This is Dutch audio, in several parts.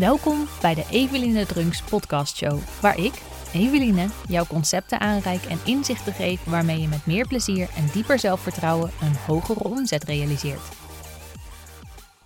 Welkom bij de Eveline Drunks podcast show, waar ik, Eveline, jouw concepten aanreik en inzichten geef waarmee je met meer plezier en dieper zelfvertrouwen een hogere omzet realiseert.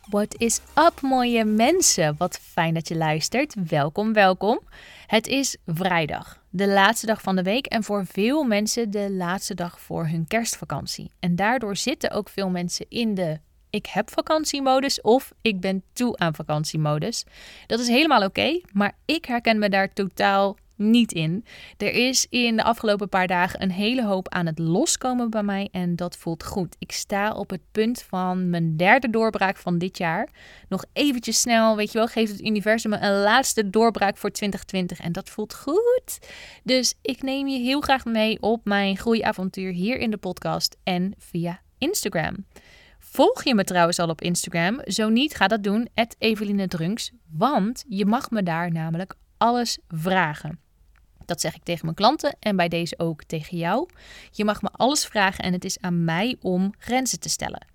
What is up, mooie mensen? Wat fijn dat je luistert. Welkom, welkom. Het is vrijdag, de laatste dag van de week en voor veel mensen de laatste dag voor hun kerstvakantie. En daardoor zitten ook veel mensen in de ik heb vakantiemodus of ik ben toe aan vakantiemodus. Dat is helemaal oké, maar ik herken me daar totaal niet in. Er is in de afgelopen paar dagen een hele hoop aan het loskomen bij mij en dat voelt goed. Ik sta op het punt van mijn derde doorbraak van dit jaar. Nog eventjes snel, weet je wel, geeft het universum een laatste doorbraak voor 2020 en dat voelt goed. Dus ik neem je heel graag mee op mijn groeiavontuur hier in de podcast en via Instagram. Volg je me trouwens al op Instagram? Zo niet, ga dat doen, Eveline Drunks. Want je mag me daar namelijk alles vragen. Dat zeg ik tegen mijn klanten en bij deze ook tegen jou. Je mag me alles vragen en het is aan mij om grenzen te stellen.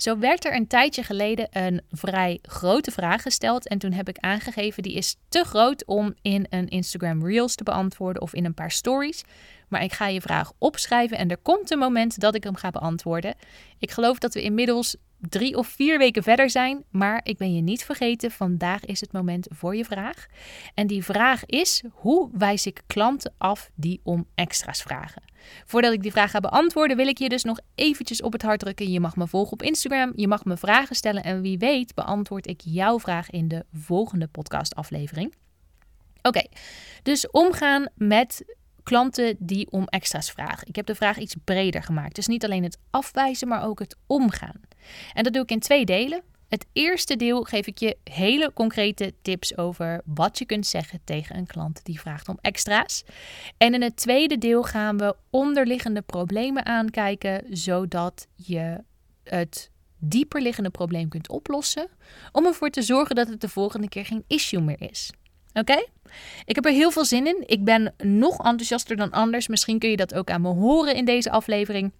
Zo werd er een tijdje geleden een vrij grote vraag gesteld. En toen heb ik aangegeven, die is te groot om in een Instagram Reels te beantwoorden of in een paar stories. Maar ik ga je vraag opschrijven en er komt een moment dat ik hem ga beantwoorden. Ik geloof dat we inmiddels drie of vier weken verder zijn, maar ik ben je niet vergeten. Vandaag is het moment voor je vraag. En die vraag is: hoe wijs ik klanten af die om extra's vragen? Voordat ik die vraag ga beantwoorden, wil ik je dus nog eventjes op het hart drukken. Je mag me volgen op Instagram, je mag me vragen stellen en wie weet beantwoord ik jouw vraag in de volgende podcastaflevering. Oké, dus omgaan met klanten die om extra's vragen. Ik heb de vraag iets breder gemaakt. Dus niet alleen het afwijzen, maar ook het omgaan. En dat doe ik in twee delen. Het eerste deel geef ik je hele concrete tips over wat je kunt zeggen tegen een klant die vraagt om extra's. En in het tweede deel gaan we onderliggende problemen aankijken, zodat je het dieperliggende probleem kunt oplossen, om ervoor te zorgen dat het de volgende keer geen issue meer is. Oké? Ik heb er heel veel zin in. Ik ben nog enthousiaster dan anders. Misschien kun je dat ook aan me horen in deze aflevering.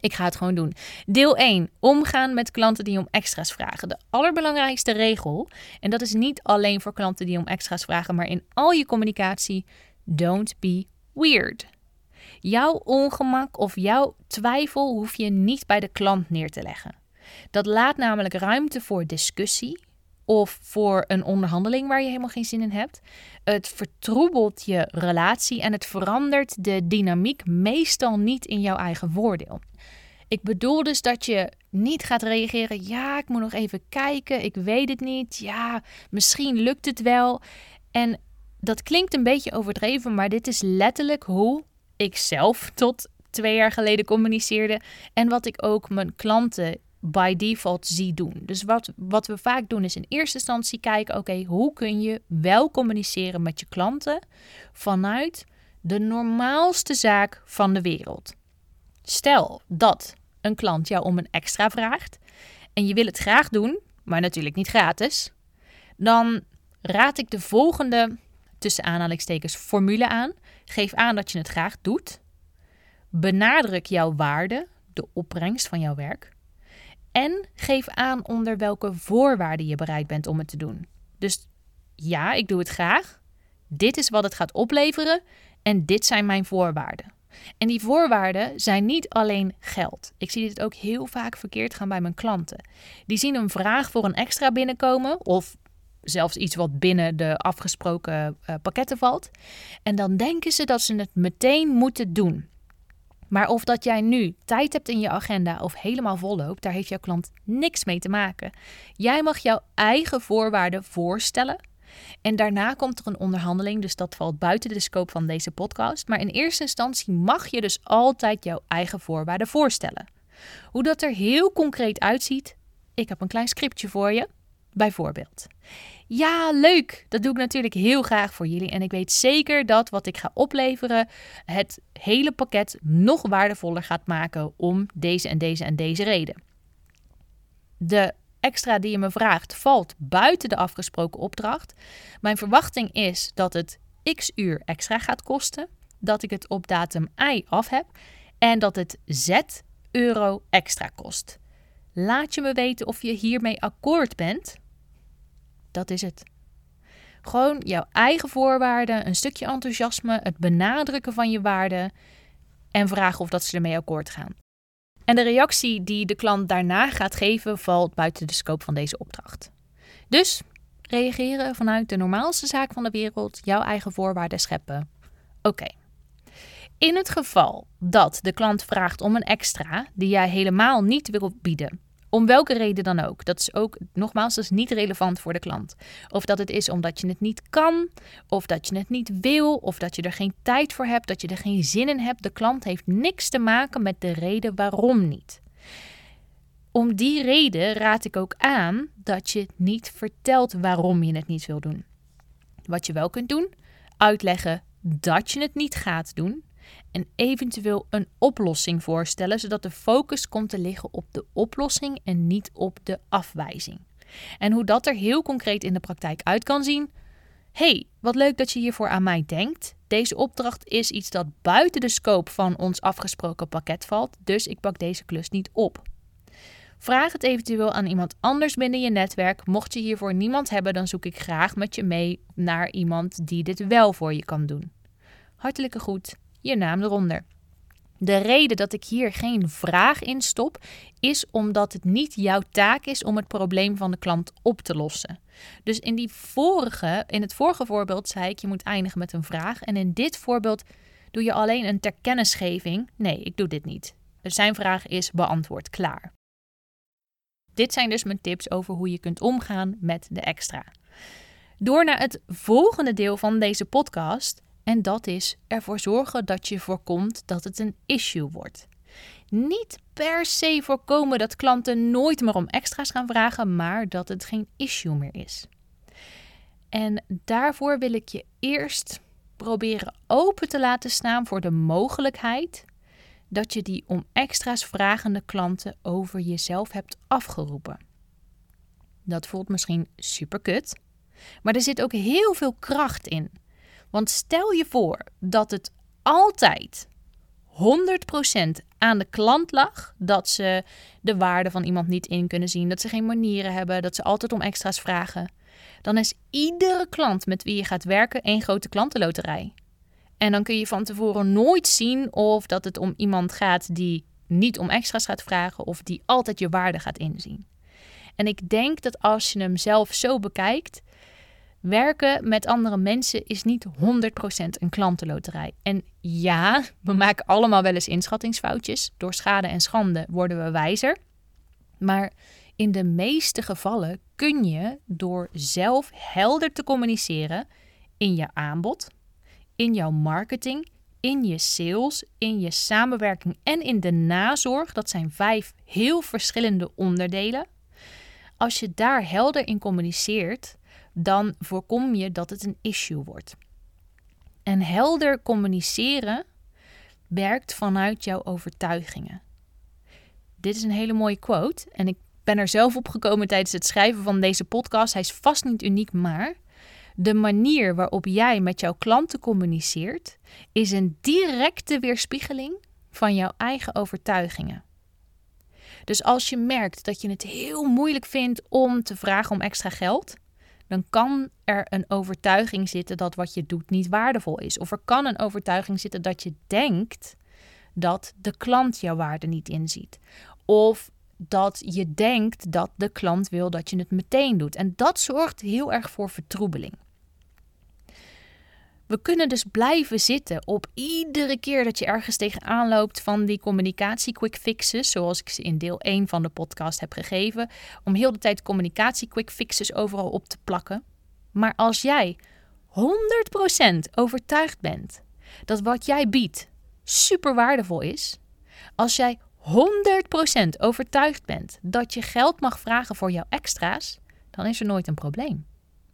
Ik ga het gewoon doen. Deel 1. Omgaan met klanten die om extra's vragen. De allerbelangrijkste regel, en dat is niet alleen voor klanten die om extra's vragen, maar in al je communicatie: don't be weird. Jouw ongemak of jouw twijfel hoef je niet bij de klant neer te leggen. Dat laat namelijk ruimte voor discussie of voor een onderhandeling waar je helemaal geen zin in hebt. Het vertroebelt je relatie en het verandert de dynamiek meestal niet in jouw eigen voordeel. Ik bedoel dus dat je niet gaat reageren. Ja, ik moet nog even kijken. Ik weet het niet. Ja, misschien lukt het wel. En dat klinkt een beetje overdreven, maar dit is letterlijk hoe ik zelf tot twee jaar geleden communiceerde. En wat ik ook mijn klanten by default zie doen. Dus wat, wat we vaak doen is in eerste instantie kijken: oké, hoe kun je wel communiceren met je klanten vanuit de normaalste zaak van de wereld? Stel dat een klant jou om een extra vraagt en je wil het graag doen, maar natuurlijk niet gratis, dan raad ik de volgende tussen aanhalingstekens formule aan. Geef aan dat je het graag doet. Benadruk jouw waarde, de opbrengst van jouw werk. En geef aan onder welke voorwaarden je bereid bent om het te doen. Dus ja, ik doe het graag. Dit is wat het gaat opleveren en dit zijn mijn voorwaarden. En die voorwaarden zijn niet alleen geld. Ik zie dit ook heel vaak verkeerd gaan bij mijn klanten. Die zien een vraag voor een extra binnenkomen of zelfs iets wat binnen de afgesproken uh, pakketten valt. En dan denken ze dat ze het meteen moeten doen. Maar of dat jij nu tijd hebt in je agenda of helemaal vol loopt, daar heeft jouw klant niks mee te maken. Jij mag jouw eigen voorwaarden voorstellen. En daarna komt er een onderhandeling, dus dat valt buiten de scope van deze podcast. Maar in eerste instantie mag je dus altijd jouw eigen voorwaarden voorstellen. Hoe dat er heel concreet uitziet, ik heb een klein scriptje voor je. Bijvoorbeeld. Ja, leuk. Dat doe ik natuurlijk heel graag voor jullie. En ik weet zeker dat wat ik ga opleveren het hele pakket nog waardevoller gaat maken om deze en deze en deze reden. De extra die je me vraagt valt buiten de afgesproken opdracht. Mijn verwachting is dat het x uur extra gaat kosten, dat ik het op datum I af heb en dat het z euro extra kost. Laat je me weten of je hiermee akkoord bent. Dat is het. Gewoon jouw eigen voorwaarden, een stukje enthousiasme, het benadrukken van je waarden en vragen of dat ze ermee akkoord gaan. En de reactie die de klant daarna gaat geven valt buiten de scope van deze opdracht. Dus reageren vanuit de normaalste zaak van de wereld, jouw eigen voorwaarden scheppen. Oké. In het geval dat de klant vraagt om een extra die jij helemaal niet wil bieden, om welke reden dan ook. Dat is ook, nogmaals, dat niet relevant voor de klant. Of dat het is omdat je het niet kan, of dat je het niet wil, of dat je er geen tijd voor hebt, dat je er geen zin in hebt. De klant heeft niks te maken met de reden waarom niet. Om die reden raad ik ook aan dat je niet vertelt waarom je het niet wil doen. Wat je wel kunt doen, uitleggen dat je het niet gaat doen en eventueel een oplossing voorstellen, zodat de focus komt te liggen op de oplossing en niet op de afwijzing. En hoe dat er heel concreet in de praktijk uit kan zien. hey, wat leuk dat je hiervoor aan mij denkt. Deze opdracht is iets dat buiten de scope van ons afgesproken pakket valt, dus ik pak deze klus niet op. Vraag het eventueel aan iemand anders binnen je netwerk. Mocht je hiervoor niemand hebben, dan zoek ik graag met je mee naar iemand die dit wel voor je kan doen. Hartelijke groet, je naam eronder. De reden dat ik hier geen vraag in stop, is omdat het niet jouw taak is om het probleem van de klant op te lossen. Dus in, die vorige, in het vorige voorbeeld zei ik, je moet eindigen met een vraag. En in dit voorbeeld doe je alleen een terkennisgeving. Nee, ik doe dit niet. Zijn vraag is beantwoord, klaar. Dit zijn dus mijn tips over hoe je kunt omgaan met de extra. Door naar het volgende deel van deze podcast en dat is ervoor zorgen dat je voorkomt dat het een issue wordt. Niet per se voorkomen dat klanten nooit meer om extra's gaan vragen, maar dat het geen issue meer is. En daarvoor wil ik je eerst proberen open te laten staan voor de mogelijkheid dat je die om extra's vragende klanten over jezelf hebt afgeroepen. Dat voelt misschien super kut, maar er zit ook heel veel kracht in. Want stel je voor dat het altijd 100% aan de klant lag dat ze de waarde van iemand niet in kunnen zien, dat ze geen manieren hebben, dat ze altijd om extra's vragen. Dan is iedere klant met wie je gaat werken één grote klantenloterij. En dan kun je van tevoren nooit zien of dat het om iemand gaat die niet om extra's gaat vragen of die altijd je waarde gaat inzien. En ik denk dat als je hem zelf zo bekijkt, Werken met andere mensen is niet 100% een klantenloterij. En ja, we maken allemaal wel eens inschattingsfoutjes. Door schade en schande worden we wijzer. Maar in de meeste gevallen kun je door zelf helder te communiceren in je aanbod, in jouw marketing, in je sales, in je samenwerking en in de nazorg. Dat zijn vijf heel verschillende onderdelen. Als je daar helder in communiceert, dan voorkom je dat het een issue wordt. En helder communiceren werkt vanuit jouw overtuigingen. Dit is een hele mooie quote en ik ben er zelf op gekomen tijdens het schrijven van deze podcast. Hij is vast niet uniek, maar de manier waarop jij met jouw klanten communiceert is een directe weerspiegeling van jouw eigen overtuigingen. Dus als je merkt dat je het heel moeilijk vindt om te vragen om extra geld, dan kan er een overtuiging zitten dat wat je doet niet waardevol is. Of er kan een overtuiging zitten dat je denkt dat de klant jouw waarde niet inziet. Of dat je denkt dat de klant wil dat je het meteen doet. En dat zorgt heel erg voor vertroebeling. We kunnen dus blijven zitten op iedere keer dat je ergens tegenaan loopt van die communicatie quick fixes, zoals ik ze in deel 1 van de podcast heb gegeven, om heel de tijd communicatie quick fixes overal op te plakken. Maar als jij 100% overtuigd bent dat wat jij biedt super waardevol is, als jij 100% overtuigd bent dat je geld mag vragen voor jouw extra's, dan is er nooit een probleem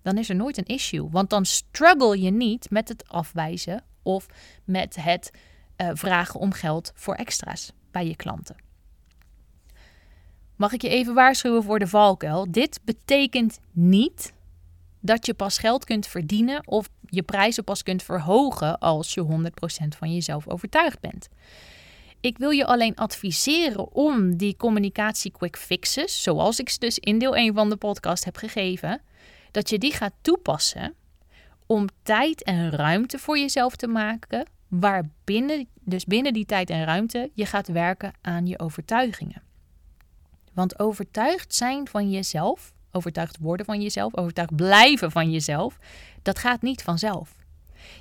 dan is er nooit een issue. Want dan struggle je niet met het afwijzen of met het uh, vragen om geld voor extra's bij je klanten. Mag ik je even waarschuwen voor de valkuil? Dit betekent niet dat je pas geld kunt verdienen of je prijzen pas kunt verhogen als je 100% van jezelf overtuigd bent. Ik wil je alleen adviseren om die communicatie quick fixes, zoals ik ze dus in deel 1 van de podcast heb gegeven, dat je die gaat toepassen om tijd en ruimte voor jezelf te maken, waarbinnen, dus binnen die tijd en ruimte, je gaat werken aan je overtuigingen. Want overtuigd zijn van jezelf, overtuigd worden van jezelf, overtuigd blijven van jezelf, dat gaat niet vanzelf.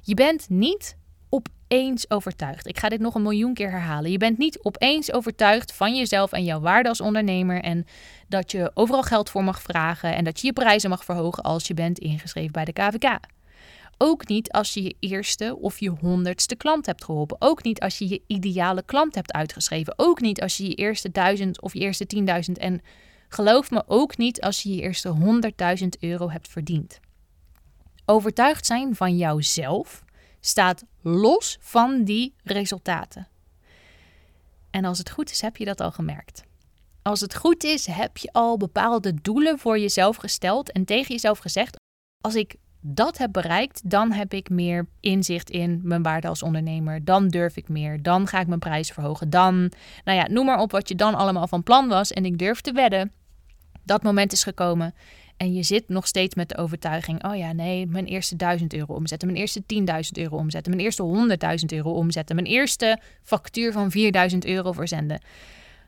Je bent niet opeens overtuigd. Ik ga dit nog een miljoen keer herhalen. Je bent niet opeens overtuigd van jezelf en jouw waarde als ondernemer en dat je overal geld voor mag vragen en dat je je prijzen mag verhogen als je bent ingeschreven bij de KVK. Ook niet als je je eerste of je honderdste klant hebt geholpen. Ook niet als je je ideale klant hebt uitgeschreven. Ook niet als je je eerste duizend of je eerste tienduizend. En geloof me ook niet als je je eerste honderdduizend euro hebt verdiend. Overtuigd zijn van jouzelf staat los van die resultaten. En als het goed is, heb je dat al gemerkt. Als het goed is, heb je al bepaalde doelen voor jezelf gesteld en tegen jezelf gezegd: als ik dat heb bereikt, dan heb ik meer inzicht in mijn waarde als ondernemer. Dan durf ik meer. Dan ga ik mijn prijs verhogen. Dan, nou ja, noem maar op wat je dan allemaal van plan was. En ik durf te wedden. Dat moment is gekomen. En je zit nog steeds met de overtuiging: oh ja, nee, mijn eerste 1000 euro omzetten, mijn eerste 10.000 euro omzetten, mijn eerste 100.000 euro omzetten, mijn eerste factuur van 4000 euro verzenden.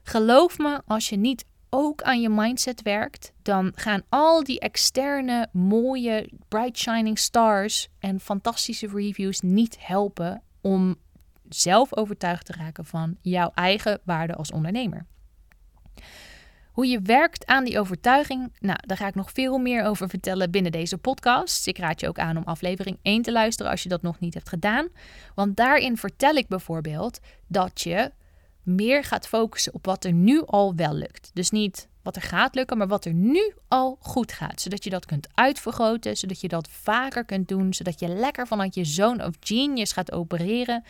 Geloof me, als je niet ook aan je mindset werkt, dan gaan al die externe mooie bright shining stars en fantastische reviews niet helpen om zelf overtuigd te raken van jouw eigen waarde als ondernemer. Hoe je werkt aan die overtuiging, nou, daar ga ik nog veel meer over vertellen binnen deze podcast. Ik raad je ook aan om aflevering 1 te luisteren als je dat nog niet hebt gedaan. Want daarin vertel ik bijvoorbeeld dat je meer gaat focussen op wat er nu al wel lukt. Dus niet wat er gaat lukken, maar wat er nu al goed gaat. Zodat je dat kunt uitvergroten, zodat je dat vaker kunt doen, zodat je lekker vanuit je zone of genius gaat opereren.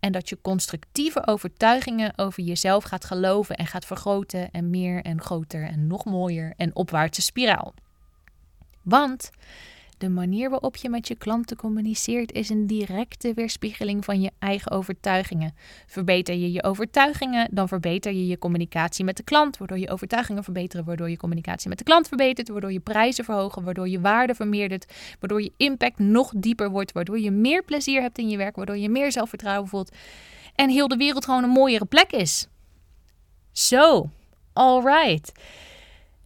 En dat je constructieve overtuigingen over jezelf gaat geloven en gaat vergroten en meer en groter en nog mooier en opwaartse spiraal. Want de manier waarop je met je klanten communiceert is een directe weerspiegeling van je eigen overtuigingen. Verbeter je je overtuigingen, dan verbeter je je communicatie met de klant, waardoor je overtuigingen verbeteren, waardoor je communicatie met de klant verbetert, waardoor je prijzen verhogen, waardoor je waarde vermeerdert, waardoor je impact nog dieper wordt, waardoor je meer plezier hebt in je werk, waardoor je meer zelfvertrouwen voelt en heel de wereld gewoon een mooiere plek is. Zo, alright.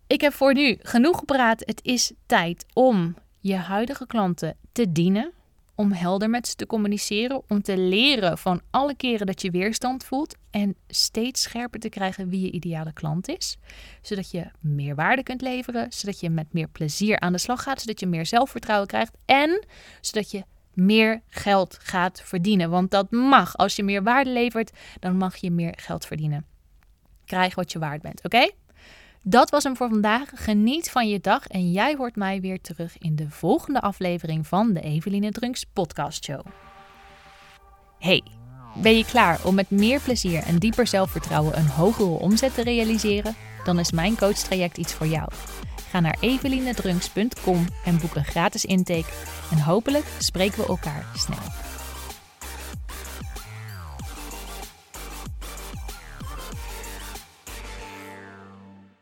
Ik heb voor nu genoeg gepraat. Het is tijd om je huidige klanten te dienen, om helder met ze te communiceren, om te leren van alle keren dat je weerstand voelt en steeds scherper te krijgen wie je ideale klant is, zodat je meer waarde kunt leveren, zodat je met meer plezier aan de slag gaat, zodat je meer zelfvertrouwen krijgt en zodat je meer geld gaat verdienen. Want dat mag. Als je meer waarde levert, dan mag je meer geld verdienen. Krijg wat je waard bent, oké? Dat was hem voor vandaag. Geniet van je dag en jij hoort mij weer terug in de volgende aflevering van de Eveline Drunks podcast show. Hey, ben je klaar om met meer plezier en dieper zelfvertrouwen een hogere omzet te realiseren? Dan is mijn coachtraject iets voor jou. Ga naar evelinedrunks.com en boek een gratis intake en hopelijk spreken we elkaar snel.